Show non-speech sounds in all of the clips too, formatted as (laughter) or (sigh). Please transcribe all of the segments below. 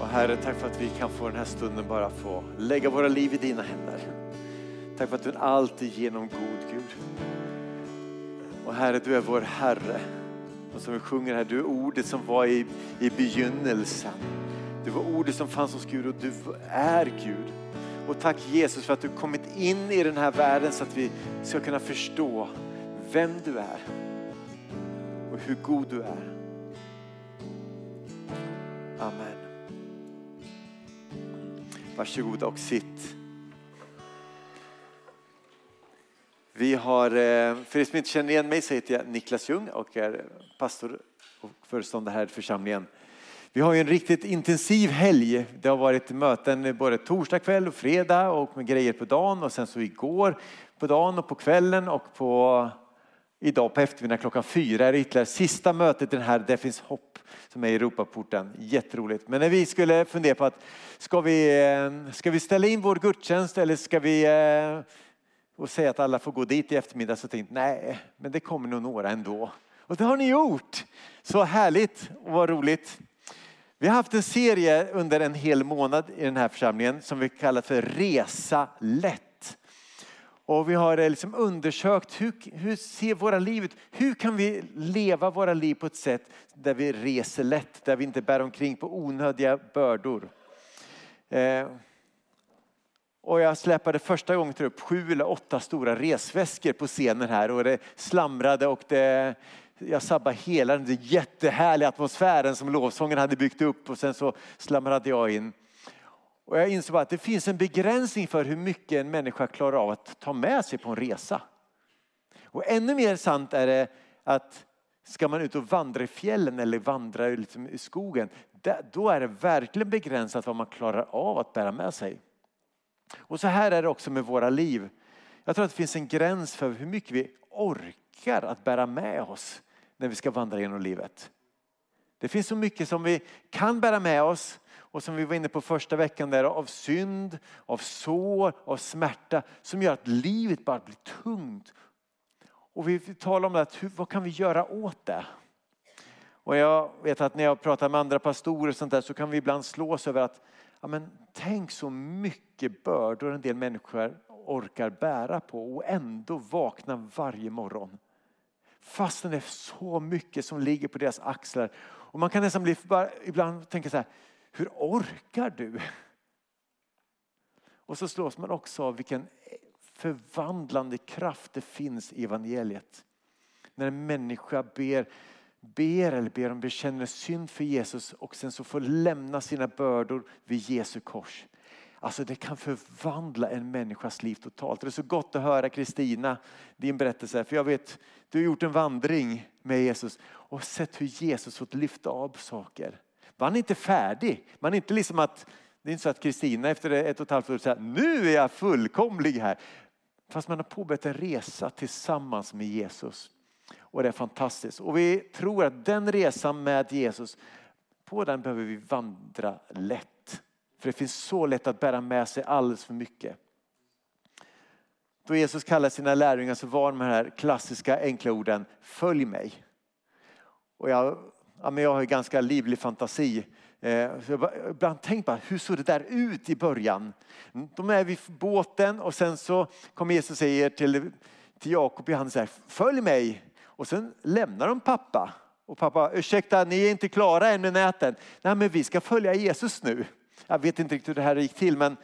Och Herre, tack för att vi kan få den här stunden bara få lägga våra liv i dina händer. Tack för att du är en alltigenom god Gud. Och Herre, du är vår Herre. Och som vi sjunger här, du är ordet som var i, i begynnelsen. Du var ordet som fanns hos Gud och du är Gud. Och tack Jesus för att du kommit in i den här världen så att vi ska kunna förstå vem du är och hur god du är. Varsågoda och sitt. Vi har, eh, för er som inte känner igen mig så heter jag Niklas Ljung och är pastor och föreståndare här i församlingen. Vi har ju en riktigt intensiv helg. Det har varit möten både torsdag kväll och fredag och med grejer på dagen och sen så igår på dagen och på kvällen och på idag på eftermiddagen klockan fyra är det ytterligare sista mötet i den här Det finns hopp som är i Europaporten. Jätteroligt. Men när vi skulle fundera på att ska vi, eh, ska vi ställa in vår gudstjänst eller ska vi eh, och säga att alla får gå dit i eftermiddag så tänkte nej, men det kommer nog några ändå. Och det har ni gjort. Så härligt och vad roligt. Vi har haft en serie under en hel månad i den här församlingen som vi kallar för Resa lätt. Och vi har eh, liksom undersökt hur, hur ser våra liv ut? Hur kan vi leva våra liv på ett sätt där vi reser lätt, där vi inte bär omkring på onödiga bördor. Eh, och jag släpade första gången upp sju eller åtta stora resväskor på scenen här och det slamrade och det, jag sabbade hela den jättehärliga atmosfären som lovsången hade byggt upp och sen så slamrade jag in. Och jag insåg att det finns en begränsning för hur mycket en människa klarar av att ta med sig på en resa. Och ännu mer sant är det att ska man ut och vandra i fjällen eller vandra liksom i skogen, då är det verkligen begränsat vad man klarar av att bära med sig. Och så här är det också med våra liv. Jag tror att det finns en gräns för hur mycket vi orkar att bära med oss när vi ska vandra genom livet. Det finns så mycket som vi kan bära med oss och som vi var inne på första veckan där av synd, av sår, av smärta som gör att livet bara blir tungt. Och vi talar om det, hur, vad kan vi göra åt det? Och jag vet att när jag pratar med andra pastorer och sånt där så kan vi ibland slås över att ja, men tänk så mycket bördor en del människor orkar bära på och ändå vakna varje morgon. Fastän det är så mycket som ligger på deras axlar. Och man kan nästan bli, bara, ibland tänka så här, hur orkar du? Och så slås man också av vilken förvandlande kraft det finns i evangeliet. När en människa ber ber eller ber om bekänner synd för Jesus och sen så får lämna sina bördor vid Jesu kors. Alltså det kan förvandla en människas liv totalt. Det är så gott att höra Kristina, din berättelse. För jag vet, du har gjort en vandring med Jesus och sett hur Jesus fått lyfta av saker. Man är inte färdig. Man är inte liksom att, det är inte så att Kristina efter ett och ett halvt år säger nu är jag fullkomlig här. Fast man har påbörjat en resa tillsammans med Jesus. Och det är fantastiskt. Och vi tror att den resan med Jesus, på den behöver vi vandra lätt. För det finns så lätt att bära med sig alldeles för mycket. Då Jesus kallar sina lärjungar så var de här klassiska enkla orden, följ mig. Och jag, ja, men jag har ganska livlig fantasi. Eh, så jag ibland tänkt på hur såg det där ut i början? Mm, de är vid båten och sen så kommer Jesus och säger till, till Jakob han säger följ mig. Och sen lämnar de pappa. Och pappa, ursäkta ni är inte klara än med näten. Nej men vi ska följa Jesus nu. Jag vet inte riktigt hur det här gick till men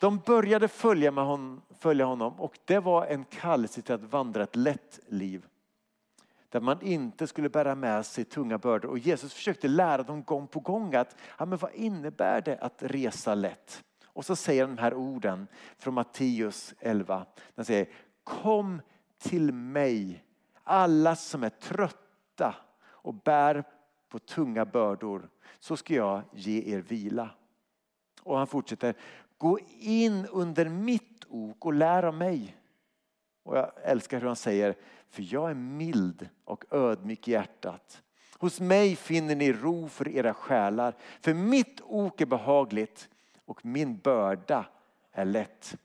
de började följa, med hon, följa honom och det var en kallelse till att vandra ett lätt liv. Där man inte skulle bära med sig tunga bördor. Och Jesus försökte lära dem gång på gång att ja, men vad innebär det att resa lätt? Och så säger han de här orden från Matteus 11. Han säger Kom till mig alla som är trötta och bär på tunga bördor så ska jag ge er vila. Och han fortsätter, gå in under mitt ok och lär av mig. Och jag älskar hur han säger, för jag är mild och ödmjuk i hjärtat. Hos mig finner ni ro för era själar. För mitt ok är behagligt och min börda är lätt.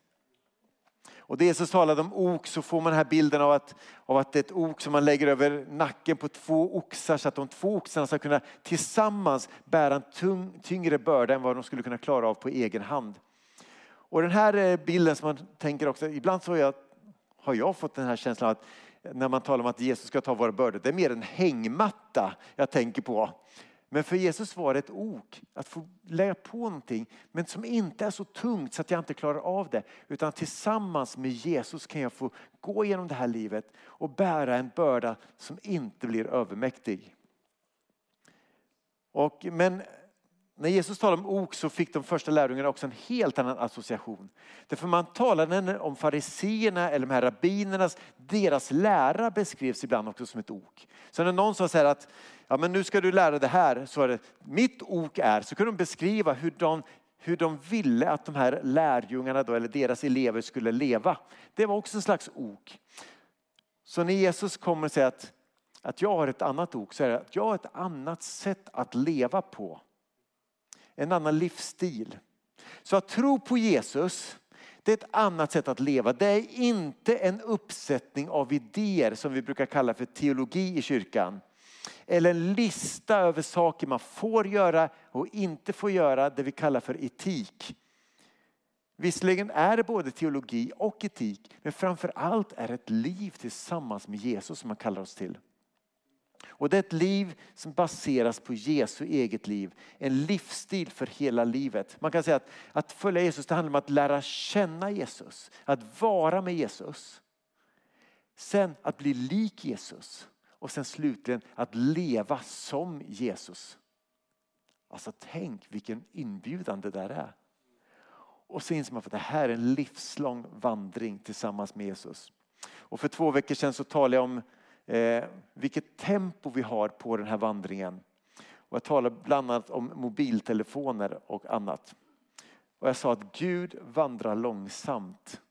Och det Jesus talade om ok så får man den här bilden av att, av att det är ett ok som man lägger över nacken på två oxar så att de två oxarna ska kunna tillsammans bära en tung, tyngre börda än vad de skulle kunna klara av på egen hand. Och den här eh, bilden som man tänker också, ibland så har jag, har jag fått den här känslan att när man talar om att Jesus ska ta våra bördor, det är mer en hängmatta jag tänker på. Men för Jesus var det ett ok, att få lägga på någonting, men som inte är så tungt så att jag inte klarar av det. Utan tillsammans med Jesus kan jag få gå igenom det här livet och bära en börda som inte blir övermäktig. Och, men när Jesus talade om ok så fick de första lärjungarna också en helt annan association. Därför man talade om fariseerna eller de här rabbinernas, deras lära beskrevs ibland också som ett ok. Så när någon sa så här att ja, men nu ska du lära det här, så är det mitt ok är, så kunde de beskriva hur de, hur de ville att de här lärjungarna då, eller deras elever skulle leva. Det var också en slags ok. Så när Jesus kommer och säger att, att jag har ett annat ok så är det att jag har ett annat sätt att leva på en annan livsstil. Så att tro på Jesus, det är ett annat sätt att leva. Det är inte en uppsättning av idéer som vi brukar kalla för teologi i kyrkan. Eller en lista över saker man får göra och inte får göra, det vi kallar för etik. Visserligen är det både teologi och etik, men framför allt är det ett liv tillsammans med Jesus som man kallar oss till. Och det är ett liv som baseras på Jesu eget liv. En livsstil för hela livet. Man kan säga att, att följa Jesus det handlar om att lära känna Jesus. Att vara med Jesus. Sen att bli lik Jesus. Och sen slutligen att leva som Jesus. Alltså tänk vilken inbjudan det där är. Och så inser man att det här är en livslång vandring tillsammans med Jesus. Och för två veckor sedan så talade jag om eh, vilket tempo vi har på den här vandringen. Och jag talade bland annat om mobiltelefoner och annat. Och jag sa att Gud vandrar långsamt.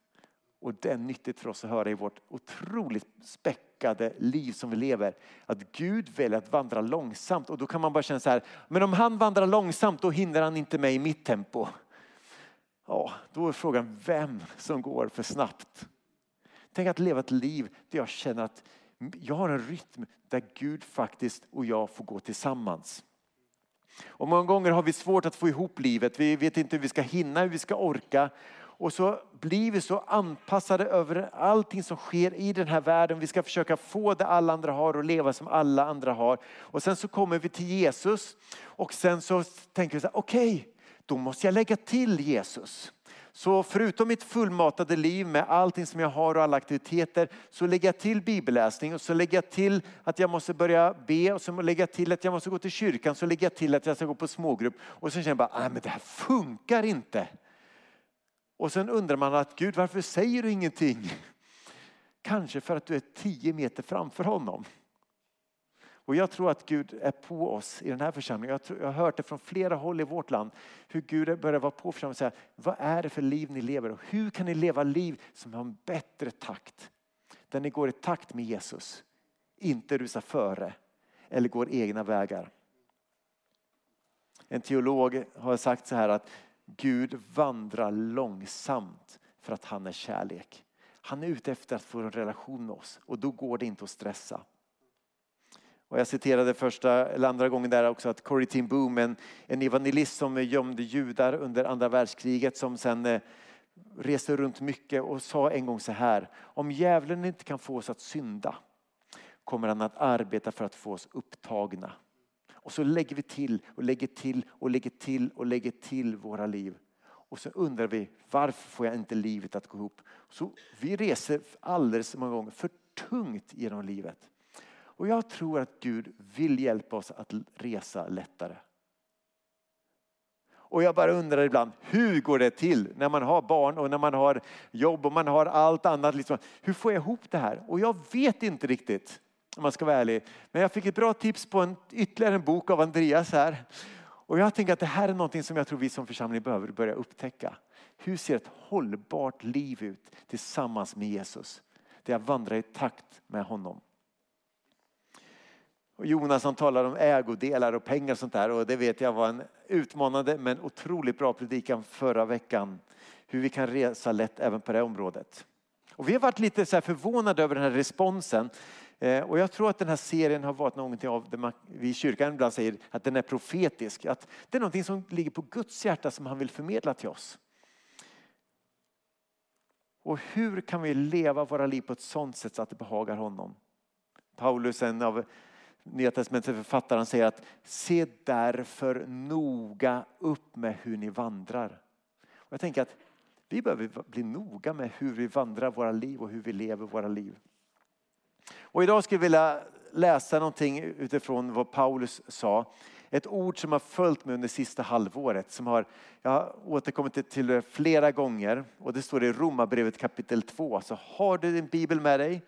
Och det är nyttigt för oss att höra i vårt otroligt späckade liv som vi lever. Att Gud väljer att vandra långsamt och då kan man bara känna så här, men om han vandrar långsamt då hindrar han inte mig i mitt tempo. Ja, då är frågan vem som går för snabbt. Tänk att leva ett liv där jag känner att jag har en rytm där Gud faktiskt och jag får gå tillsammans. Och många gånger har vi svårt att få ihop livet. Vi vet inte hur vi ska hinna, hur vi ska orka. Och så blir vi så anpassade över allting som sker i den här världen. Vi ska försöka få det alla andra har och leva som alla andra har. Och sen så kommer vi till Jesus och sen så tänker vi så här, okej, okay, då måste jag lägga till Jesus. Så förutom mitt fullmatade liv med allting som jag har och alla aktiviteter så lägger jag till bibelläsning och så lägger jag till att jag måste börja be och så lägger jag till att jag måste gå till kyrkan så lägger jag till att jag ska gå på smågrupp och så känner jag bara, nej men det här funkar inte. Och sen undrar man att Gud varför säger du ingenting? Kanske för att du är tio meter framför honom. Och jag tror att Gud är på oss i den här församlingen. Jag, tror, jag har hört det från flera håll i vårt land. Hur Gud börjar vara på församlingen och säga, vad är det för liv ni lever? Och hur kan ni leva liv som har en bättre takt? Där ni går i takt med Jesus. Inte rusar före eller går egna vägar. En teolog har sagt så här att Gud vandrar långsamt för att han är kärlek. Han är ute efter att få en relation med oss och då går det inte att stressa. Och jag citerade första eller andra gången där också att Corrie ten Boom, en, en evangelist som gömde judar under andra världskriget som sen eh, reste runt mycket och sa en gång så här. Om djävulen inte kan få oss att synda kommer han att arbeta för att få oss upptagna. Och så lägger vi till och lägger till och lägger till och lägger till våra liv. Och så undrar vi varför får jag inte livet att gå ihop? Så vi reser alldeles för många gånger för tungt genom livet. Och jag tror att Gud vill hjälpa oss att resa lättare. Och jag bara undrar ibland, hur går det till när man har barn och när man har jobb och man har allt annat. Liksom. Hur får jag ihop det här? Och jag vet inte riktigt om man ska vara ärlig. Men jag fick ett bra tips på en, ytterligare en bok av Andreas här. Och jag tänker att det här är någonting som jag tror vi som församling behöver börja upptäcka. Hur ser ett hållbart liv ut tillsammans med Jesus? Där jag vandrar i takt med honom. Och Jonas han talar om ägodelar och pengar och sånt där och det vet jag var en utmanande men otroligt bra predikan förra veckan. Hur vi kan resa lätt även på det området. Och vi har varit lite så förvånade över den här responsen. Eh, och jag tror att den här serien har varit någonting av det vi i kyrkan ibland säger att den är profetisk. Att det är någonting som ligger på Guds hjärta som han vill förmedla till oss. Och hur kan vi leva våra liv på ett sådant sätt så att det behagar honom? Paulus, en av Nya testamentets författaren säger att se därför noga upp med hur ni vandrar. Och jag tänker att vi behöver bli noga med hur vi vandrar våra liv och hur vi lever våra liv. Och idag skulle jag vilja läsa någonting utifrån vad Paulus sa. Ett ord som har följt mig under sista halvåret. Som har, jag har återkommit till det flera gånger och det står i Romarbrevet kapitel 2. Så har du din bibel med dig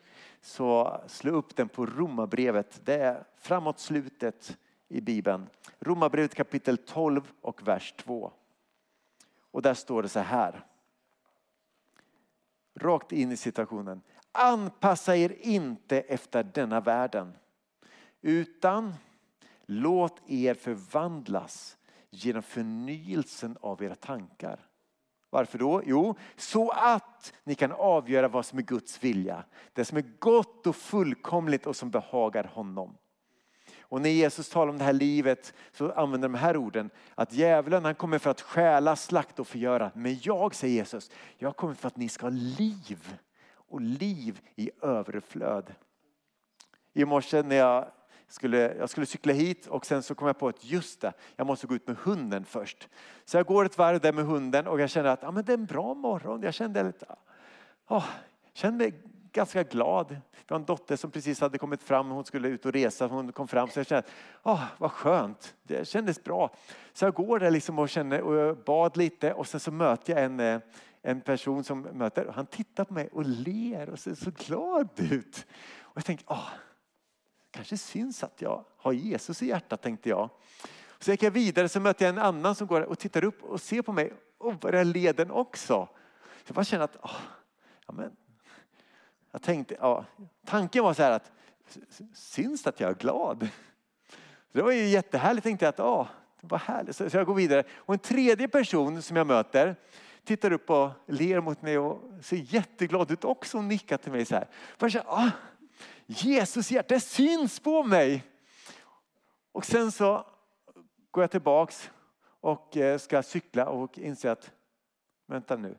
så slå upp den på Romarbrevet. Det är framåt slutet i bibeln. Romarbrevet kapitel 12 och vers 2. Och där står det så här. Rakt in i situationen. Anpassa er inte efter denna världen utan låt er förvandlas genom förnyelsen av era tankar. Varför då? Jo, så att ni kan avgöra vad som är Guds vilja. Det som är gott och fullkomligt och som behagar honom. Och när Jesus talar om det här livet så använder de här orden att djävulen han kommer för att stjäla, slakta och förgöra. Men jag, säger Jesus, jag kommer för att ni ska ha liv och liv i överflöd. I morse när jag skulle, jag skulle cykla hit och sen så kom jag på att just det, jag måste gå ut med hunden först. Så jag går ett varv där med hunden och jag känner att ja, men det är en bra morgon. Jag kände, lite, oh, kände mig ganska glad. Vi har en dotter som precis hade kommit fram. Hon skulle ut och resa. Hon kom fram så jag kände, oh, vad skönt. Det kändes bra. Så jag går där liksom och känner och jag bad lite och sen så möter jag en, eh, en person som möter. Han tittar på mig och ler och ser så glad ut. Och jag tänker, oh, kanske syns att jag har Jesus i hjärtat tänkte jag. Så gick jag vidare så mötte jag en annan som går och tittar upp och ser på mig och börjar leden också. Så jag bara känner att, åh, ja, men, jag tänkte, ja, tanken var så här att syns det att jag är glad? Så det var ju jättehärligt tänkte jag att, åh, det var härligt. Så jag går vidare. Och en tredje person som jag möter tittar upp och ler mot mig och ser jätteglad ut också och nickar till mig så här. Jag känner, Jesus hjärta syns på mig. Och sen så går jag tillbaks och eh, ska cykla och inser att, vänta nu.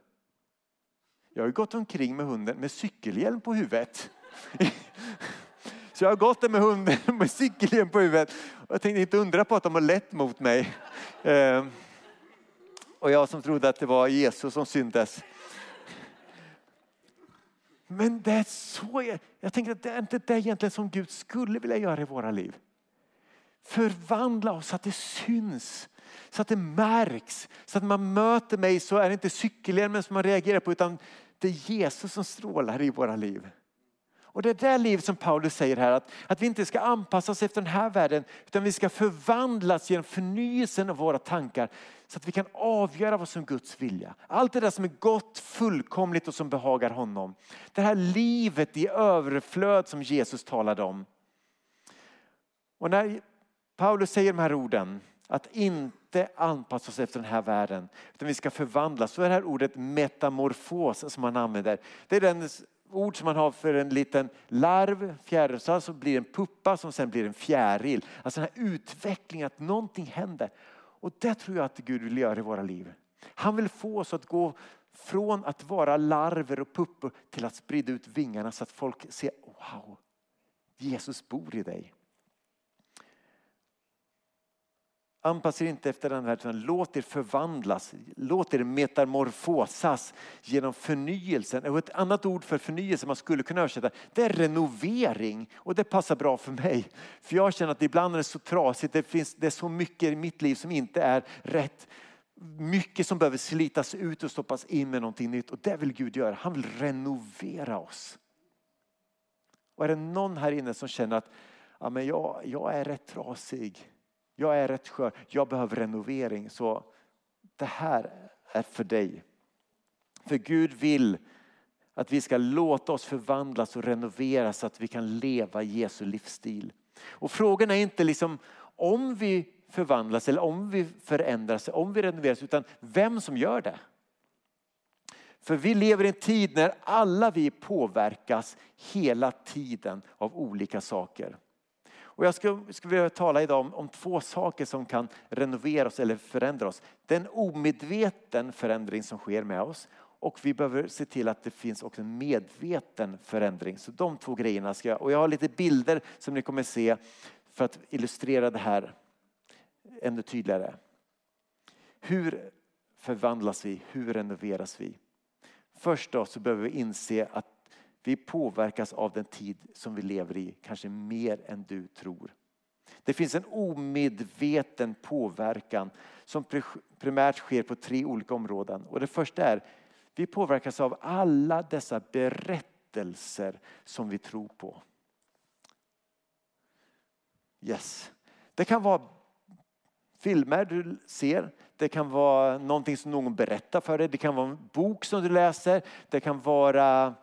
Jag har gått omkring med hunden med cykelhjälm på huvudet. (laughs) Så jag har gått där med hunden (laughs) med cykelhjälm på huvudet. Och jag tänkte inte undra på att de har lett mot mig. (laughs) Ehm, och jag som trodde att det var Jesus som syntes. Men det är så, jag, jag tänker att det är inte det egentligen som Gud skulle vilja göra i våra liv. Förvandla oss så att det syns, så att det märks. Så att man möter mig så är det inte cykelhjälmen som man reagerar på utan det är Jesus som strålar i våra liv. Och det är det liv som Paulus säger här, att, att vi inte ska anpassa oss efter den här världen, utan vi ska förvandlas genom förnyelsen av våra tankar, så att vi kan avgöra vad som är Guds vilja. Allt det där som är gott, fullkomligt och som behagar honom. Det här livet i överflöd som Jesus talade om. Och när Paulus säger de här orden, att inte anpassa oss efter den här världen, utan vi ska förvandlas. Så är det här ordet metamorfos som man använder. Det är den ord som man har för en liten larv, fjärilsar, som blir en puppa som sen blir en fjäril. Alltså den här utvecklingen, att någonting händer. Och det tror jag att Gud vill göra i våra liv. Han vill få oss att gå från att vara larver och puppor till att sprida ut vingarna så att folk ser, wow, Jesus bor i dig. Anpassa er inte efter den världen. utan låt er förvandlas. Låt er metamorfosas genom förnyelsen. Och ett annat ord för förnyelse man skulle kunna översätta det är renovering. Och det passar bra för mig. För jag känner att ibland är det så trasigt. Det, finns, det är så mycket i mitt liv som inte är rätt. Mycket som behöver slitas ut och stoppas in med någonting nytt. Och det vill Gud göra. Han vill renovera oss. Och är det någon här inne som känner att ja, men jag, jag är rätt trasig. Jag är rätt skör, jag behöver renovering. Så det här är för dig. För Gud vill att vi ska låta oss förvandlas och renoveras så att vi kan leva Jesu livsstil. Och frågan är inte liksom om vi förvandlas eller om vi förändras, om vi renoveras, utan vem som gör det. För vi lever i en tid när alla vi påverkas hela tiden av olika saker. Och jag skulle, skulle vilja tala idag om, om två saker som kan renovera oss eller förändra oss. Den omedveten förändring som sker med oss och vi behöver se till att det finns också en medveten förändring. Så de två grejerna ska jag, och jag har lite bilder som ni kommer se för att illustrera det här ännu tydligare. Hur förvandlas vi? Hur renoveras vi? Först då så behöver vi inse att vi påverkas av den tid som vi lever i, kanske mer än du tror. Det finns en omedveten påverkan som primärt sker på tre olika områden. Och det första är, vi påverkas av alla dessa berättelser som vi tror på. Yes. Det kan vara filmer du ser, det kan vara någonting som någon berättar för dig, det kan vara en bok som du läser, det kan vara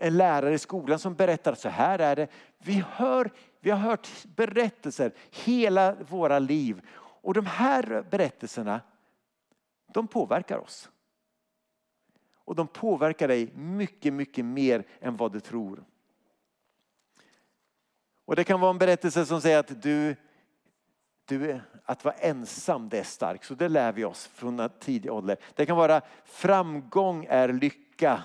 en lärare i skolan som berättar så här är det. Vi, hör, vi har hört berättelser hela våra liv och de här berättelserna de påverkar oss. Och de påverkar dig mycket, mycket mer än vad du tror. Och det kan vara en berättelse som säger att du, du, att vara ensam det är starkt. Så det lär vi oss från tidig ålder. Det kan vara framgång är lycka.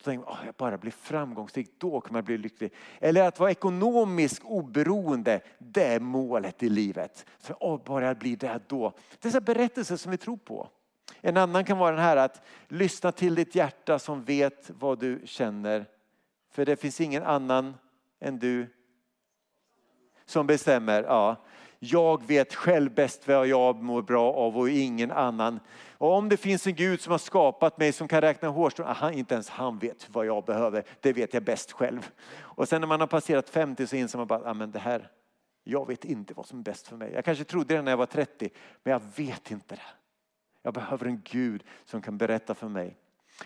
Då tänker man, oh, jag bara blir framgångsrik, då kommer jag bli lycklig. Eller att vara ekonomiskt oberoende, det är målet i livet. Så, oh, bara jag blir det då. Dessa berättelser som vi tror på. En annan kan vara den här att lyssna till ditt hjärta som vet vad du känner. För det finns ingen annan än du som bestämmer. Ja. Jag vet själv bäst vad jag mår bra av och ingen annan. Och om det finns en Gud som har skapat mig som kan räkna hårstrån, inte ens han vet vad jag behöver. Det vet jag bäst själv. Och sen när man har passerat 50 så inser man bara, ah, men det här, jag vet inte vad som är bäst för mig. Jag kanske trodde det när jag var 30, men jag vet inte det. Jag behöver en Gud som kan berätta för mig.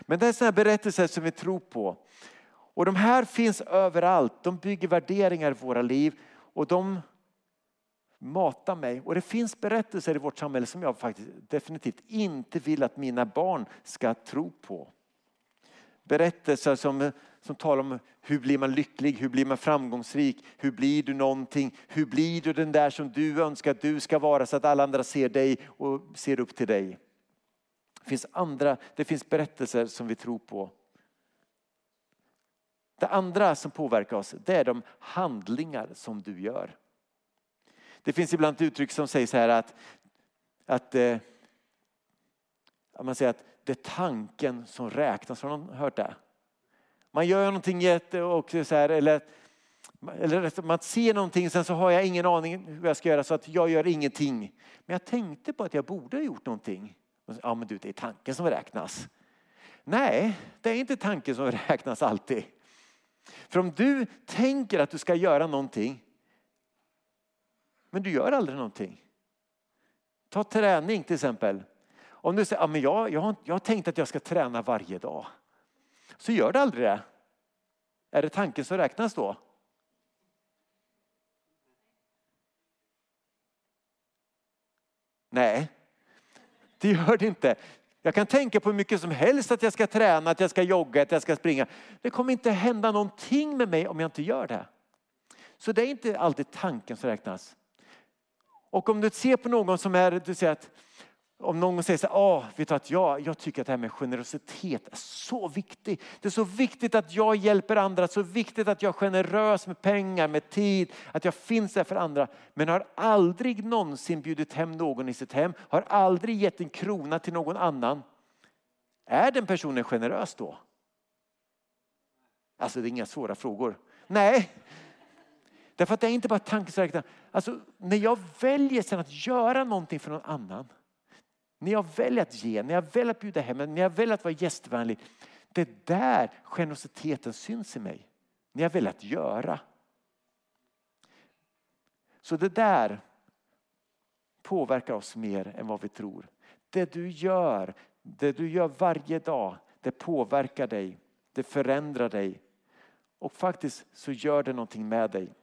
Men det är sådana berättelser som vi tror på. Och de här finns överallt. De bygger värderingar i våra liv och de Mata mig. Och det finns berättelser i vårt samhälle som jag faktiskt definitivt inte vill att mina barn ska tro på. Berättelser som, som talar om hur blir man lycklig, hur blir man framgångsrik, hur blir du någonting, hur blir du den där som du önskar att du ska vara så att alla andra ser dig och ser upp till dig. Det finns andra, det finns berättelser som vi tror på. Det andra som påverkar oss, det är de handlingar som du gör. Det finns ibland ett uttryck som säger så här att, att eh, man säger att det är tanken som räknas. Har någon hört det? Man gör någonting jätte och så här, eller, eller man ser någonting sen så har jag ingen aning hur jag ska göra så att jag gör ingenting. Men jag tänkte på att jag borde ha gjort någonting. Ja men du det är tanken som räknas. Nej, det är inte tanken som (laughs) räknas alltid. För om du tänker att du ska göra någonting men du gör aldrig någonting. Ta träning till exempel. Om du säger att jag, jag, har, jag har tänkt att jag ska träna varje dag. Så gör du aldrig det. Är det tanken som räknas då? Nej, det gör det inte. Jag kan tänka på hur mycket som helst att jag ska träna, att jag ska jogga, att jag ska springa. Det kommer inte hända någonting med mig om jag inte gör det. Så det är inte alltid tanken som räknas. Och om du ser på någon som är, du säger att om någon säger så här, oh, vet du att jag, jag tycker att det här med generositet är så viktigt. Det är så viktigt att jag hjälper andra, så viktigt att jag är generös med pengar, med tid, att jag finns där för andra. Men har aldrig någonsin bjudit hem någon i sitt hem, har aldrig gett en krona till någon annan. Är den personen generös då? Alltså det är inga svåra frågor. Nej, Därför att det är inte bara tankesverksamhet. Alltså, när jag väljer sen att göra någonting för någon annan. När jag väljer att ge, när jag väljer att bjuda hem, när jag väljer att vara gästvänlig. Det är där generositeten syns i mig. När jag väljer att göra. Så det där påverkar oss mer än vad vi tror. Det du gör, det du gör varje dag, det påverkar dig. Det förändrar dig. Och faktiskt så gör det någonting med dig.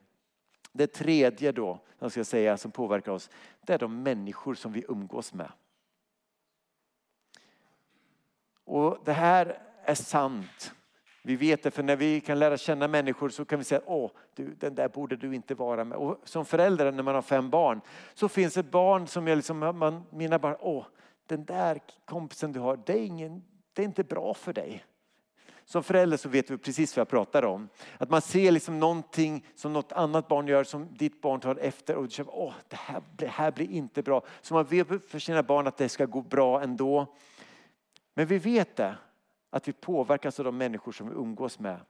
Det tredje då, som ska säga, som påverkar oss, det är de människor som vi umgås med. Och det här är sant. Vi vet det, för när vi kan lära känna människor så kan vi säga åh, du, den där borde du inte vara med. Och som förälder när man har fem barn så finns det barn som jag liksom, man, mina barn, åh, den där kompisen du har, det är, ingen, det är inte bra för dig. Som förälder så vet du precis vad jag pratar om. Att man ser liksom någonting som något annat barn gör som ditt barn tar efter och du känner, åh, det här, det här blir inte bra. Så man vet för sina barn att det ska gå bra ändå. Men vi vet det, att vi påverkas av de människor som vi umgås med.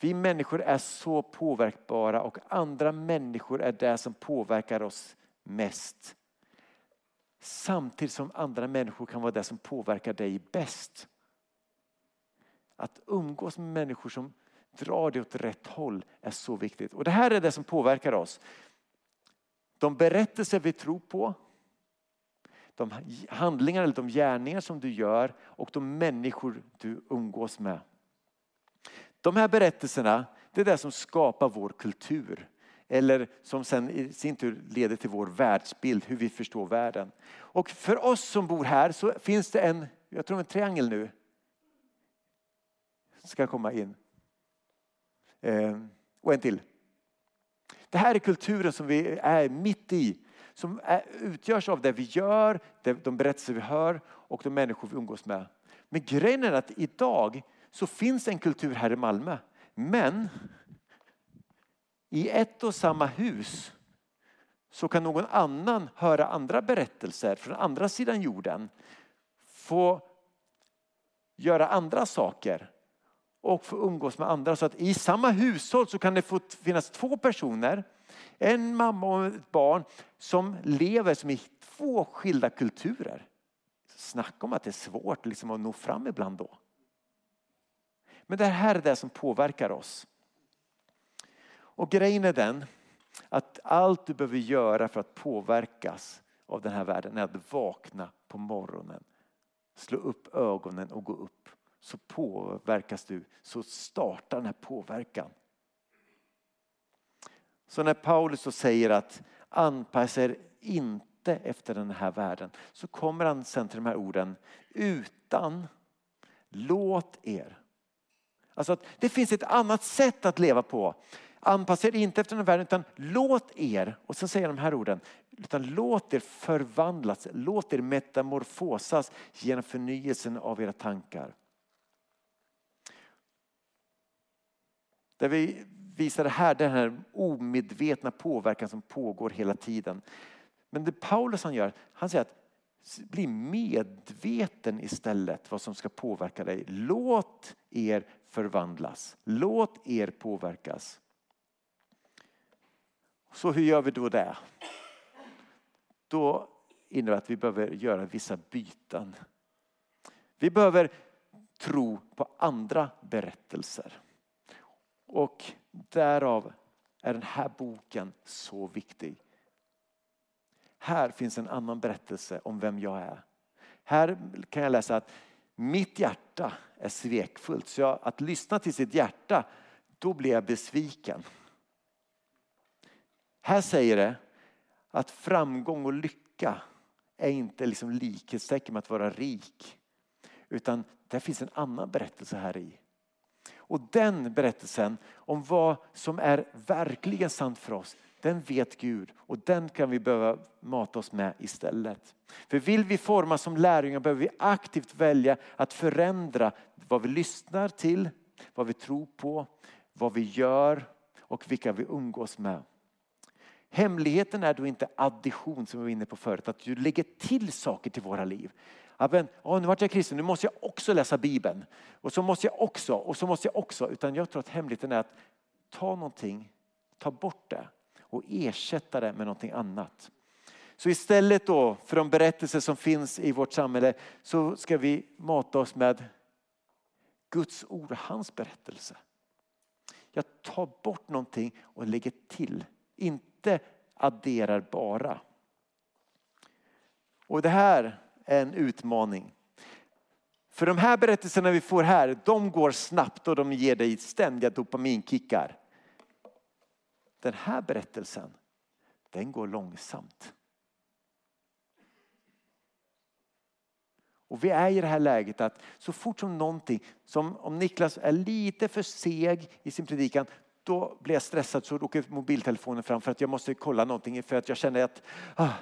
Vi människor är så påverkbara och andra människor är det som påverkar oss mest. Samtidigt som andra människor kan vara det som påverkar dig bäst. Att umgås med människor som drar dig åt rätt håll är så viktigt. Och det här är det som påverkar oss. De berättelser vi tror på, de handlingar eller de gärningar som du gör och de människor du umgås med. De här berättelserna, det är det som skapar vår kultur. Eller som sen i sin tur leder till vår världsbild, hur vi förstår världen. Och för oss som bor här så finns det en, jag tror en triangel nu. Ska komma in. Eh, och en till. Det här är kulturen som vi är mitt i som är, utgörs av det vi gör, de berättelser vi hör och de människor vi umgås med. Men grejen är att idag så finns en kultur här i Malmö. Men i ett och samma hus så kan någon annan höra andra berättelser från andra sidan jorden. Få göra andra saker och få umgås med andra. Så att i samma hushåll så kan det få finnas två personer en mamma och ett barn som lever som i två skilda kulturer. Snacka om att det är svårt liksom att nå fram ibland då. Men det här är det som påverkar oss. Och grejen är den att allt du behöver göra för att påverkas av den här världen är att vakna på morgonen. Slå upp ögonen och gå upp. Så påverkas du, så startar den här påverkan. Så när Paulus så säger att anpassa er inte efter den här världen så kommer han sen till de här orden utan låt er. Alltså att det finns ett annat sätt att leva på. Anpassa er inte efter den här världen utan låt er, och så säger de här orden, utan låt er förvandlas, låt er metamorfosas genom förnyelsen av era tankar. Där vi visar det här, den här omedvetna påverkan som pågår hela tiden. Men det Paulus han gör, han säger att bli medveten istället vad som ska påverka dig. Låt er förvandlas. Låt er påverkas. Så hur gör vi då det? Då innebär det att vi behöver göra vissa byten. Vi behöver tro på andra berättelser. Och därav är den här boken så viktig. Här finns en annan berättelse om vem jag är. Här kan jag läsa att mitt hjärta är svekfullt. Så jag, att lyssna till sitt hjärta, då blir jag besviken. Här säger det att framgång och lycka är inte liksom likhetstecken med att vara rik. Utan det finns en annan berättelse här i. Och den berättelsen om vad som är verkligen sant för oss, den vet Gud och den kan vi behöva mata oss med istället. För vill vi formas som lärjungar behöver vi aktivt välja att förändra vad vi lyssnar till, vad vi tror på, vad vi gör och vilka vi umgås med. Hemligheten är då inte addition som vi var inne på förut, att du lägger till saker till våra liv. Ja, men, oh, nu vart jag kristen, nu måste jag också läsa Bibeln. Och så måste jag också, och så måste jag också. Utan jag tror att hemligheten är att ta någonting, ta bort det och ersätta det med någonting annat. Så istället då för de berättelser som finns i vårt samhälle så ska vi mata oss med Guds ord, och hans berättelse. Jag tar bort någonting och lägger till, inte adderar bara. Och det här en utmaning. För de här berättelserna vi får här, de går snabbt och de ger dig ständiga dopaminkickar. Den här berättelsen, den går långsamt. Och vi är i det här läget att så fort som någonting, som om Niklas är lite för seg i sin predikan, då blir jag stressad så åker mobiltelefonen fram för att jag måste kolla någonting för att jag känner att ah.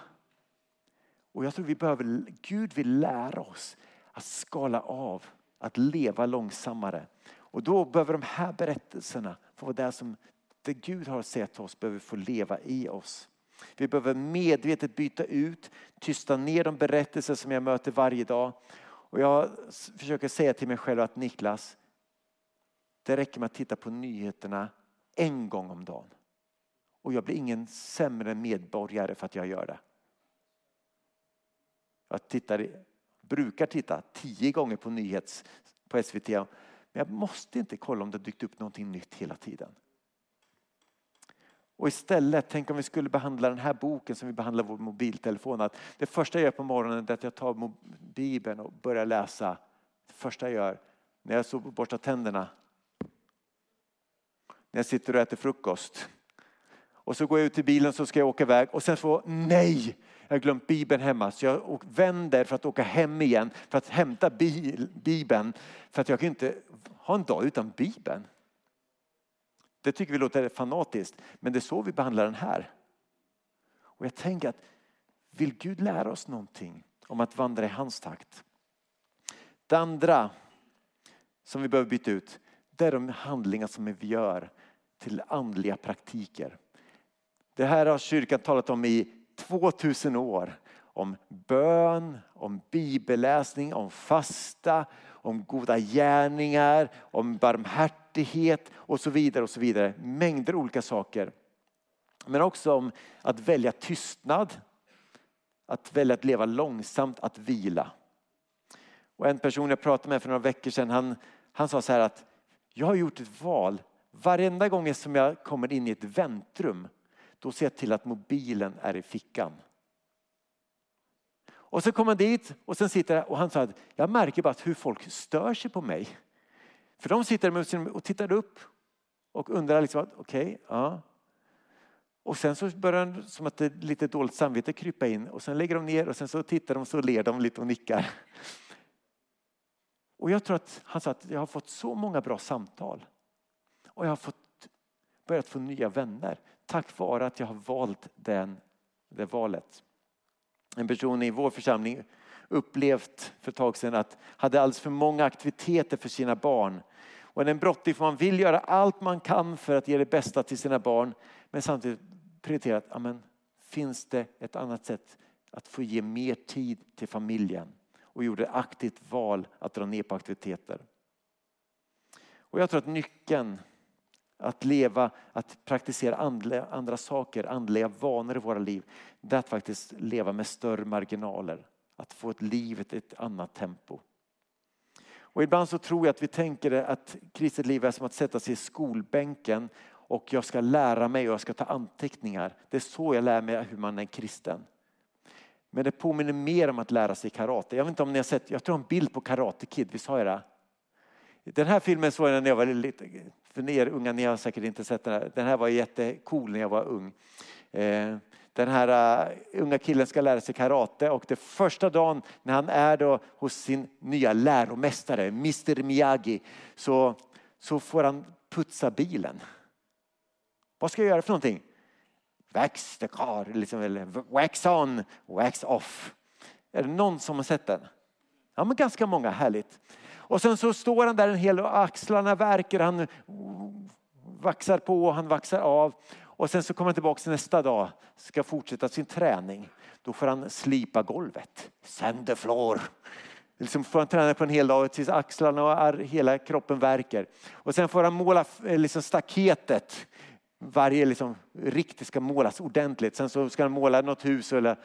Och jag tror vi behöver, Gud vill lära oss att skala av, att leva långsammare. Och då behöver de här berättelserna få vara det som det Gud har sett oss behöver få leva i oss. Vi behöver medvetet byta ut, tysta ner de berättelser som jag möter varje dag. Och jag försöker säga till mig själv att Niklas, det räcker med att titta på nyheterna en gång om dagen. Och jag blir ingen sämre medborgare för att jag gör det. Jag tittar, brukar titta tio gånger på nyhets på SVT. Men jag måste inte kolla om det dykt upp någonting nytt hela tiden. Och istället, tänk om vi skulle behandla den här boken som vi behandlar vår mobiltelefon. Att det första jag gör på morgonen är att jag tar Bibeln och börjar läsa. Det första jag gör när jag så borstar tänderna. När jag sitter och äter frukost. Och så går jag ut till bilen så ska jag åka iväg och sen får nej! Jag har glömt Bibeln hemma så jag vänder för att åka hem igen för att hämta Bibeln. För att jag kan inte ha en dag utan Bibeln. Det tycker vi låter fanatiskt, men det är så vi behandlar den här. Och jag tänker att vill Gud lära oss någonting om att vandra i hans takt? Det andra som vi behöver byta ut, det är de handlingar som vi gör till andliga praktiker. Det här har kyrkan talat om i 2000 år. Om bön, om bibelläsning, om fasta, om goda gärningar, om barmhärtighet och så vidare. och så vidare. Mängder olika saker. Men också om att välja tystnad, att välja att leva långsamt, att vila. Och en person jag pratade med för några veckor sedan, han, han sa så här att jag har gjort ett val. Varenda gång som jag kommer in i ett väntrum, då ser jag till att mobilen är i fickan. Och så kom han dit och sen sitter och han sa att jag märker bara hur folk stör sig på mig. För de sitter och tittar upp och undrar liksom, okej, okay, ja. Och sen så börjar han som att det är lite dåligt samvete krypa in och sen lägger de ner och sen så tittar de och så ler de lite och nickar. Och jag tror att han sa att jag har fått så många bra samtal. Och jag har fått, börjat få nya vänner tack vare att jag har valt den, det valet en person i vår församling upplevt för ett tag sedan att hade alldeles för många aktiviteter för sina barn. Och en brottig för man vill göra allt man kan för att ge det bästa till sina barn. Men samtidigt prioriterat, amen, finns det ett annat sätt att få ge mer tid till familjen? Och gjorde aktivt val att dra ner på aktiviteter. Och jag tror att nyckeln att leva, att praktisera andliga, andra saker, andliga vanor i våra liv. Det är att faktiskt leva med större marginaler. Att få ett liv i ett annat tempo. Och ibland så tror jag att vi tänker att kristet liv är som att sätta sig i skolbänken och jag ska lära mig och jag ska ta anteckningar. Det är så jag lär mig hur man är kristen. Men det påminner mer om att lära sig karate. Jag vet inte om ni har sett, jag tror en bild på Karate Kid, visst har jag det? Den här filmen såg jag när jag var lite, för er unga, ni har säkert inte sett den här. Den här var jättecool när jag var ung. Eh, den här uh, unga killen ska lära sig karate och det första dagen när han är då hos sin nya läromästare, Mr Miyagi, så, så får han putsa bilen. Vad ska jag göra för någonting? Wax the car, liksom, eller wax on, wax off. Är det någon som har sett den? Ja, men ganska många, härligt. Och sen så står han där en hel och axlarna verkar, han vaxar på och han vaxar av. Och sen så kommer han tillbaka nästa dag, ska fortsätta sin träning. Då får han slipa golvet, sand the floor. Liksom får han träna på en hel dag tills axlarna och hela kroppen verkar. Och sen får han måla eh, liksom staketet. Varje liksom, riktigt ska målas ordentligt. Sen så ska han måla något hus eller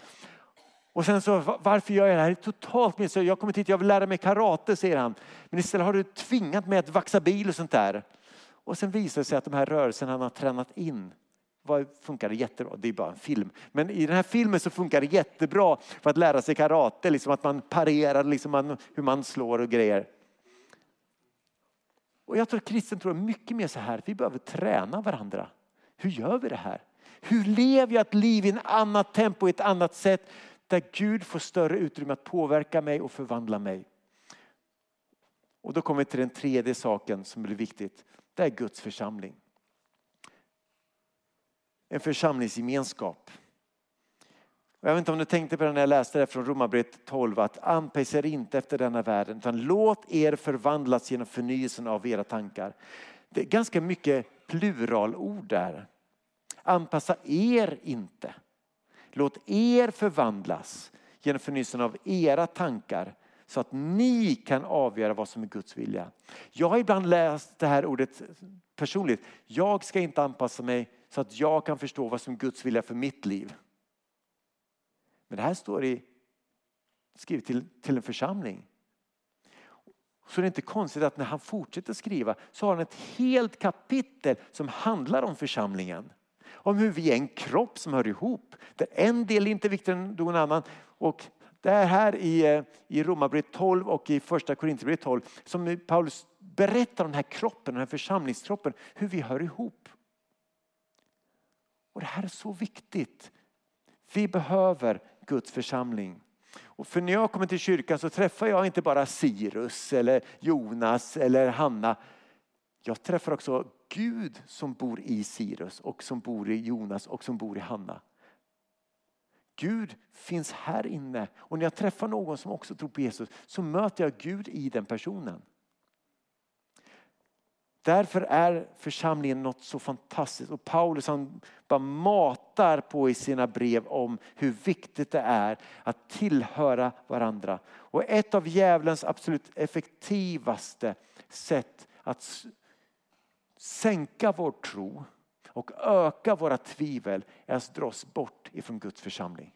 och sen så, varför gör jag det här? Det är totalt meningslöst. Jag kommer hit, jag vill lära mig karate, säger han. Men istället har du tvingat mig att vaxa bil och sånt där. Och sen visar det sig att de här rörelserna han har tränat in funkar jättebra. Det är bara en film. Men i den här filmen så funkar det jättebra för att lära sig karate. Liksom att man parerar, liksom man, hur man slår och grejer. Och jag tror att kristen tror mycket mer så här. Vi behöver träna varandra. Hur gör vi det här? Hur lever jag ett liv i ett annat tempo, i ett annat sätt? Där Gud får större utrymme att påverka mig och förvandla mig. Och då kommer vi till den tredje saken som blir viktigt. Det är Guds församling. En församlingsgemenskap. Jag vet inte om du tänkte på det när jag läste det från Romarbrevet 12 att anpassa er inte efter denna världen utan låt er förvandlas genom förnyelsen av era tankar. Det är ganska mycket pluralord där. Anpassa er inte. Låt er förvandlas genom förnyelsen av era tankar så att ni kan avgöra vad som är Guds vilja. Jag har ibland läst det här ordet personligt. Jag ska inte anpassa mig så att jag kan förstå vad som är Guds vilja för mitt liv. Men det här står i, skrivet till, till en församling. Så det är inte konstigt att när han fortsätter skriva så har han ett helt kapitel som handlar om församlingen. Om hur vi är en kropp som hör ihop. Där en del är inte viktigare än någon annan. Och det är här i, eh, i Romarbrevet 12 och i första Korinthierbrevet 12 som Paulus berättar om den här kroppen, den här församlingskroppen, hur vi hör ihop. Och det här är så viktigt. Vi behöver Guds församling. Och för när jag kommer till kyrkan så träffar jag inte bara Sirus eller Jonas eller Hanna. Jag träffar också Gud som bor i Sirus och som bor i Jonas och som bor i Hanna. Gud finns här inne och när jag träffar någon som också tror på Jesus så möter jag Gud i den personen. Därför är församlingen något så fantastiskt och Paulus han bara matar på i sina brev om hur viktigt det är att tillhöra varandra. Och ett av djävulens absolut effektivaste sätt att sänka vår tro och öka våra tvivel är att dra oss bort ifrån Guds församling.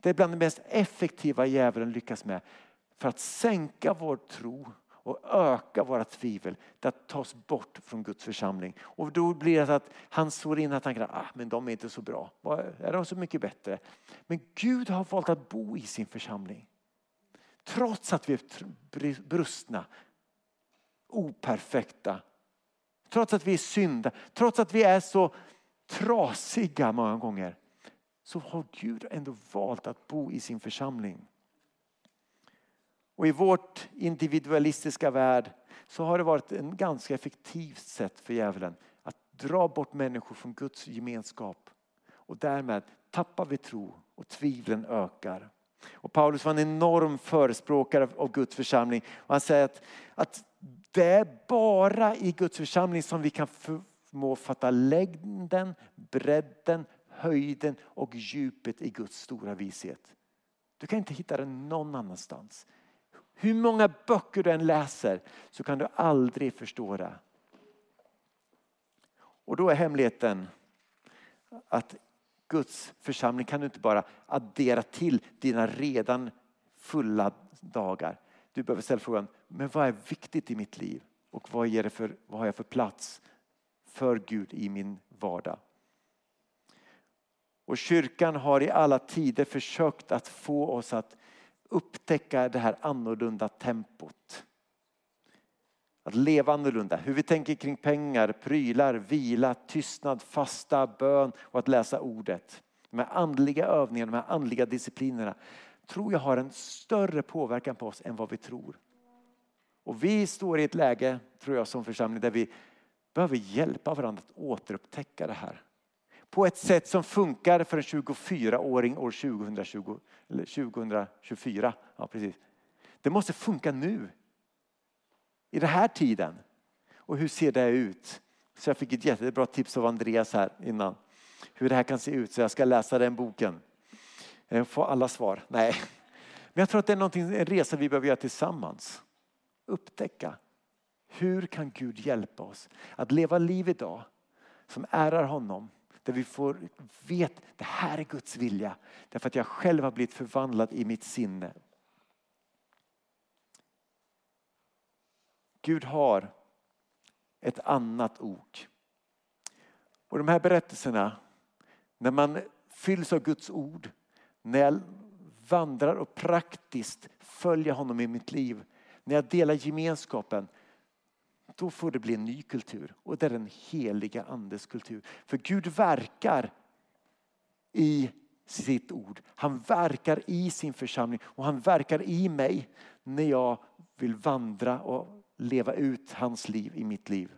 Det är bland det mest effektiva djävulen lyckas med för att sänka vår tro och öka våra tvivel. Det att ta oss bort från Guds församling. Och då blir det att han slår in att han kan, ah, men de är inte så bra. Är de så mycket bättre? Men Gud har valt att bo i sin församling. Trots att vi är brustna, operfekta, trots att vi är synda, trots att vi är så trasiga många gånger. Så har Gud ändå valt att bo i sin församling. Och i vårt individualistiska värld så har det varit ett ganska effektivt sätt för djävulen att dra bort människor från Guds gemenskap. Och därmed tappar vi tro och tvivlen ökar. Och Paulus var en enorm förespråkare av Guds församling. Och han säger att, att det är bara i Guds församling som vi kan förmå fatta längden, bredden, höjden och djupet i Guds stora vishet. Du kan inte hitta den någon annanstans. Hur många böcker du än läser så kan du aldrig förstå det. Och då är hemligheten att Guds församling kan du inte bara addera till dina redan fulla dagar. Du behöver ställa frågan, men vad är viktigt i mitt liv? Och vad, ger det för, vad har jag för plats för Gud i min vardag? Och kyrkan har i alla tider försökt att få oss att upptäcka det här annorlunda tempot. Att leva annorlunda, hur vi tänker kring pengar, prylar, vila, tystnad, fasta, bön och att läsa ordet. De här andliga övningarna, de här andliga disciplinerna tror jag har en större påverkan på oss än vad vi tror. Och vi står i ett läge, tror jag som församling, där vi behöver hjälpa varandra att återupptäcka det här på ett sätt som funkar för en 24-åring år 2020, eller 2024. Ja, precis. Det måste funka nu. I den här tiden. Och hur ser det ut? Så jag fick ett jättebra tips av Andreas här innan. Hur det här kan se ut. Så jag ska läsa den boken. Eh, Få alla svar. Nej. Men jag tror att det är en resa vi behöver göra tillsammans. Upptäcka. Hur kan Gud hjälpa oss att leva liv idag som ärar honom där vi får vet det här är Guds vilja. Därför att jag själv har blivit förvandlad i mitt sinne. Gud har ett annat ok. Och de här berättelserna, när man fylls av Guds ord, när jag vandrar och praktiskt följer honom i mitt liv, när jag delar gemenskapen, då får det bli en ny kultur och det är den heliga andes kultur. För Gud verkar i sitt ord. Han verkar i sin församling och han verkar i mig när jag vill vandra och leva ut hans liv i mitt liv.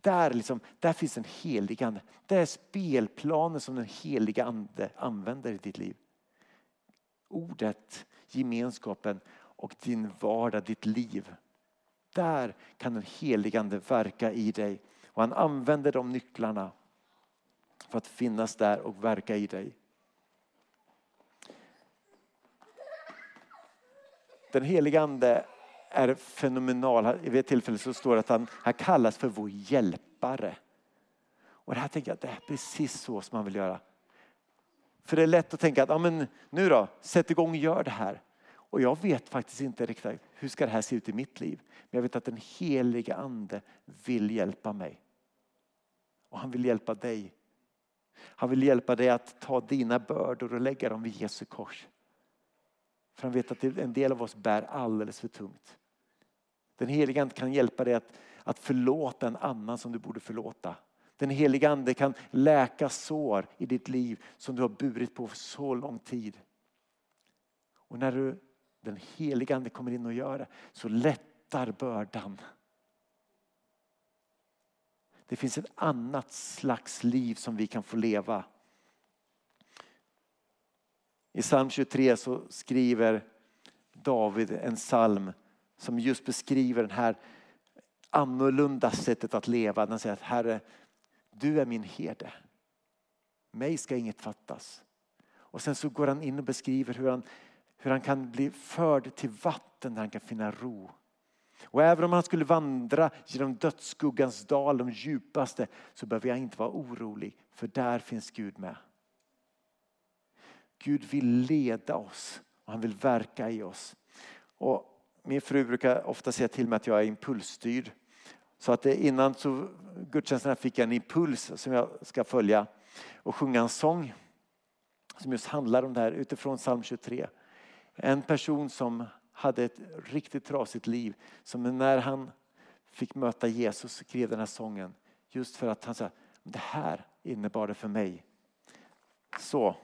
Där, liksom, där finns en helig ande. Det är spelplanen som den heliga ande använder i ditt liv. Ordet, gemenskapen och din vardag, ditt liv. Där kan den heligande verka i dig. Och han använder de nycklarna för att finnas där och verka i dig. Den helige ande är fenomenal. Vid ett tillfälle så står det att han, han kallas för vår hjälpare. Och det här tänker jag det är precis så som man vill göra. För det är lätt att tänka att ja, men nu då, sätt igång och gör det här. Och jag vet faktiskt inte riktigt hur ska det här se ut i mitt liv. Men jag vet att den heliga ande vill hjälpa mig. Och han vill hjälpa dig. Han vill hjälpa dig att ta dina bördor och lägga dem vid Jesu kors. För han vet att en del av oss bär alldeles för tungt. Den heliga Ande kan hjälpa dig att, att förlåta en annan som du borde förlåta. Den heliga Ande kan läka sår i ditt liv som du har burit på för så lång tid. Och när du, den heliga Ande kommer in och gör det så lättar bördan. Det finns ett annat slags liv som vi kan få leva. I psalm 23 så skriver David en psalm som just beskriver det här annorlunda sättet att leva. Den säger att Herre, du är min herde. Mig ska inget fattas. Och sen så går han in och beskriver hur han, hur han kan bli förd till vatten där han kan finna ro. Och även om han skulle vandra genom dödsskuggans dal, de djupaste, så behöver jag inte vara orolig. För där finns Gud med. Gud vill leda oss och han vill verka i oss. Och min fru brukar ofta säga till mig att jag är impulsstyrd. Så att eh, innan så gudstjänsten fick jag en impuls som jag ska följa och sjunga en sång som just handlar om det här utifrån psalm 23. En person som hade ett riktigt trasigt liv som när han fick möta Jesus skrev den här sången just för att han sa det här innebar det för mig. Så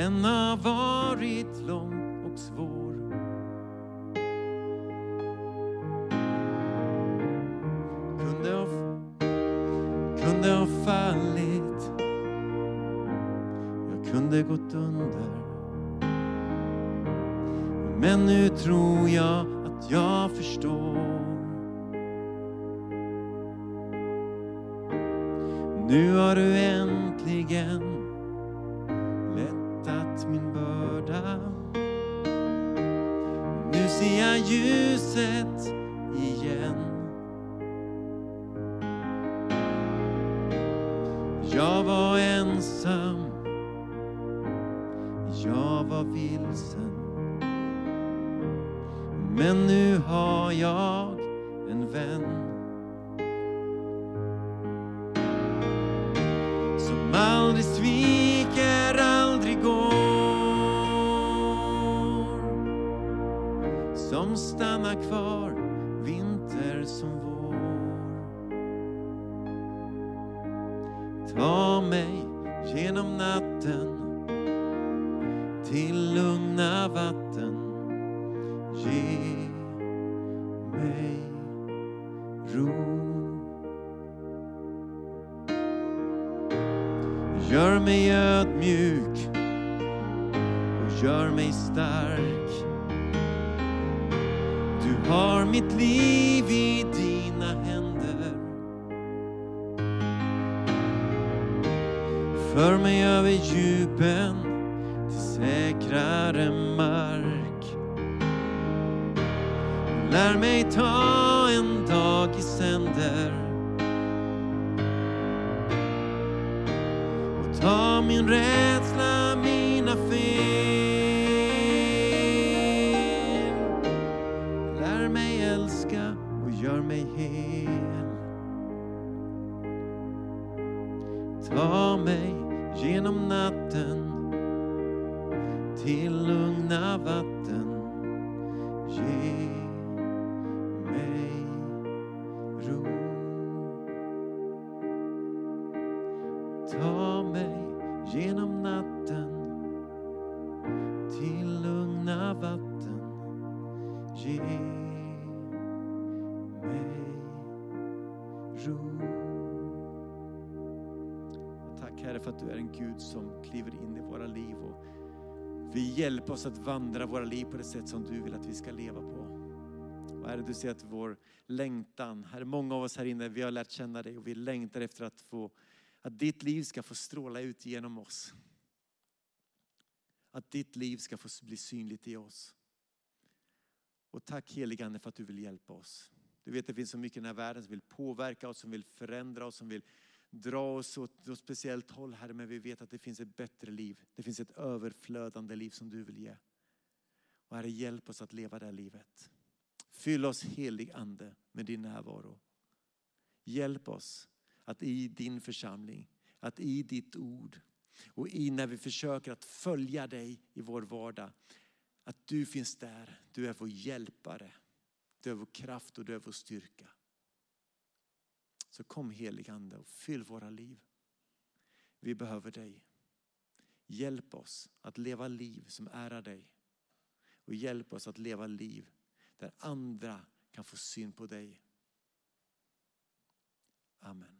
Den har varit lång och svår. Kunde ha, kunde ha fallit. Jag kunde gått under. Men nu tror jag att jag förstår. Nu har du äntligen said mig ro. Gör mig ödmjuk och gör mig stark Du har mitt liv i dina händer. För mig över djupen till säkrare Lär mig ta en dag i sänder. Och ta min rädsla, ro. Tack Herre för att du är en Gud som kliver in i våra liv och vi hjälper oss att vandra våra liv på det sätt som du vill att vi ska leva på. Och Herre, du ser att vår längtan, Herre, många av oss här inne, vi har lärt känna dig och vi längtar efter att få, att ditt liv ska få stråla ut genom oss. Att ditt liv ska få bli synligt i oss. Och tack heligande för att du vill hjälpa oss. Du vet det finns så mycket i den här världen som vill påverka oss, som vill förändra oss, som vill dra oss åt ett speciellt håll Herre, men vi vet att det finns ett bättre liv. Det finns ett överflödande liv som du vill ge. Och Herre, hjälp oss att leva det här livet. Fyll oss helig ande med din närvaro. Hjälp oss att i din församling, att i ditt ord och i när vi försöker att följa dig i vår vardag, att du finns där. Du är vår hjälpare. Du är vår kraft och du är vår styrka. Så kom heligande och fyll våra liv. Vi behöver dig. Hjälp oss att leva liv som ärar dig. Och hjälp oss att leva liv där andra kan få syn på dig. Amen.